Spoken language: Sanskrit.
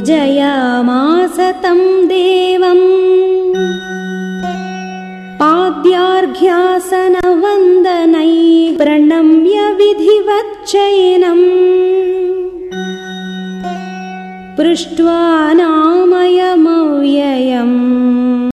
पूजयामास तं देवम्। पाद्यार्घ्यासनवन्दनै प्रणम्य विधिवच्चैनम् पृष्ट्वा नाम्